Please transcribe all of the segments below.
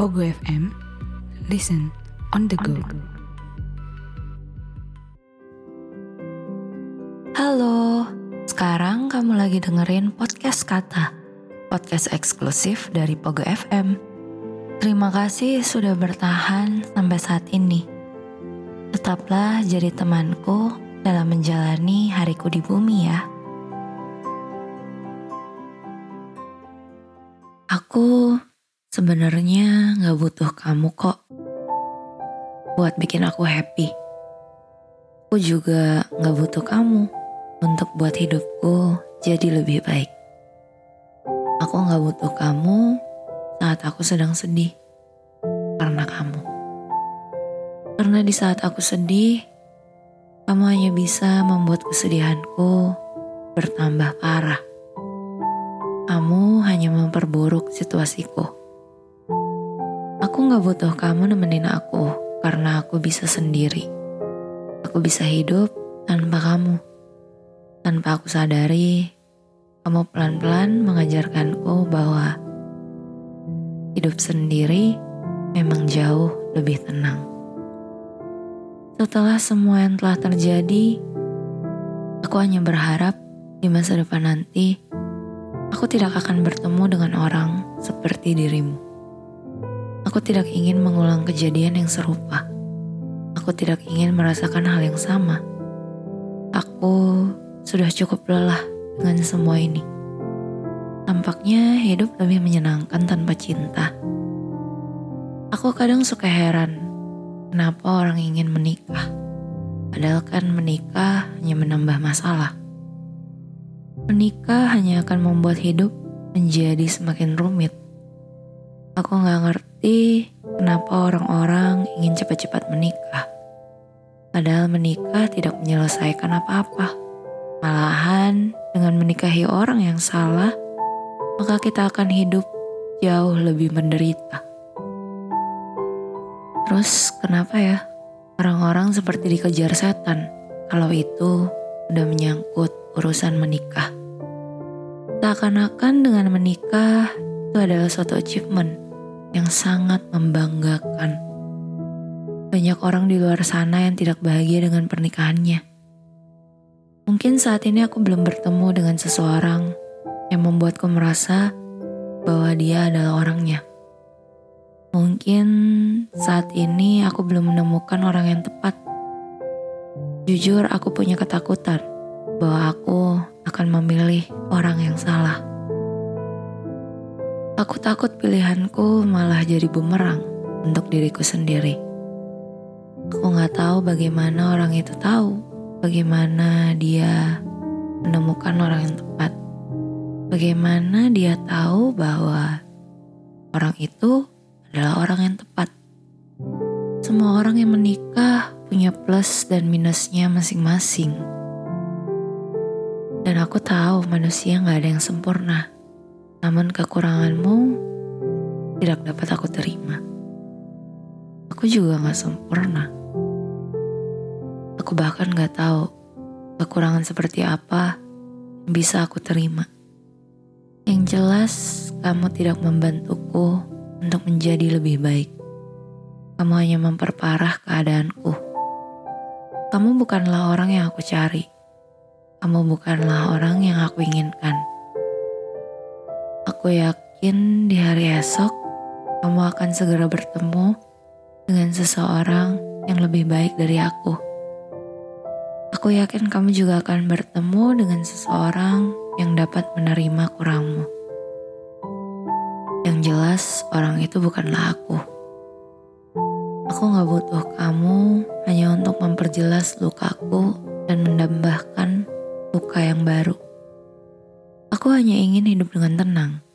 Pogo FM, listen on the go. Halo, sekarang kamu lagi dengerin podcast Kata, podcast eksklusif dari Pogo FM. Terima kasih sudah bertahan sampai saat ini. Tetaplah jadi temanku dalam menjalani hariku di bumi ya. Aku sebenarnya gak butuh kamu kok buat bikin aku happy. Aku juga gak butuh kamu untuk buat hidupku jadi lebih baik. Aku gak butuh kamu saat aku sedang sedih karena kamu. Karena di saat aku sedih, kamu hanya bisa membuat kesedihanku bertambah parah. Kamu hanya memperburuk situasiku. Aku gak butuh kamu nemenin aku karena aku bisa sendiri. Aku bisa hidup tanpa kamu. Tanpa aku sadari, kamu pelan-pelan mengajarkanku bahwa hidup sendiri memang jauh lebih tenang. Setelah semua yang telah terjadi, aku hanya berharap di masa depan nanti Aku tidak akan bertemu dengan orang seperti dirimu. Aku tidak ingin mengulang kejadian yang serupa. Aku tidak ingin merasakan hal yang sama. Aku sudah cukup lelah dengan semua ini. Tampaknya hidup lebih menyenangkan tanpa cinta. Aku kadang suka heran kenapa orang ingin menikah. Padahal kan menikah hanya menambah masalah. Menikah hanya akan membuat hidup menjadi semakin rumit. Aku gak ngerti kenapa orang-orang ingin cepat-cepat menikah. Padahal menikah tidak menyelesaikan apa-apa. Malahan dengan menikahi orang yang salah, maka kita akan hidup jauh lebih menderita. Terus kenapa ya orang-orang seperti dikejar setan kalau itu udah menyangkut urusan menikah? Seakan-akan dengan menikah itu adalah suatu achievement yang sangat membanggakan. Banyak orang di luar sana yang tidak bahagia dengan pernikahannya. Mungkin saat ini aku belum bertemu dengan seseorang yang membuatku merasa bahwa dia adalah orangnya. Mungkin saat ini aku belum menemukan orang yang tepat. Jujur, aku punya ketakutan bahwa aku akan memilih orang yang salah. Aku takut pilihanku malah jadi bumerang untuk diriku sendiri. Aku gak tahu bagaimana orang itu tahu, bagaimana dia menemukan orang yang tepat. Bagaimana dia tahu bahwa orang itu adalah orang yang tepat. Semua orang yang menikah punya plus dan minusnya masing-masing. Dan aku tahu manusia gak ada yang sempurna. Namun kekuranganmu tidak dapat aku terima. Aku juga gak sempurna. Aku bahkan gak tahu kekurangan seperti apa yang bisa aku terima. Yang jelas, kamu tidak membantuku untuk menjadi lebih baik. Kamu hanya memperparah keadaanku. Kamu bukanlah orang yang aku cari kamu bukanlah orang yang aku inginkan. Aku yakin di hari esok kamu akan segera bertemu dengan seseorang yang lebih baik dari aku. Aku yakin kamu juga akan bertemu dengan seseorang yang dapat menerima kurangmu. Yang jelas, orang itu bukanlah aku. Aku gak butuh kamu hanya untuk memperjelas lukaku dan mendambahkan luka yang baru. Aku hanya ingin hidup dengan tenang.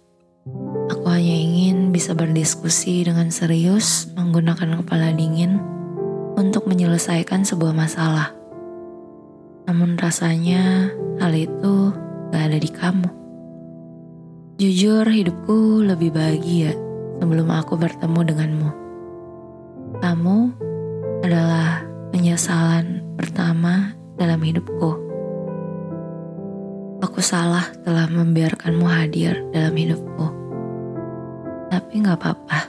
Bisa berdiskusi dengan serius menggunakan kepala dingin untuk menyelesaikan sebuah masalah. Namun rasanya hal itu gak ada di kamu. Jujur hidupku lebih bahagia sebelum aku bertemu denganmu. Kamu adalah penyesalan pertama dalam hidupku. Aku salah telah membiarkanmu hadir dalam hidupku. Tapi gak apa-apa.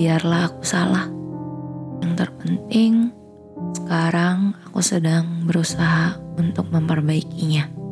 biarlah aku salah. Yang terpenting, sekarang aku sedang berusaha untuk memperbaikinya.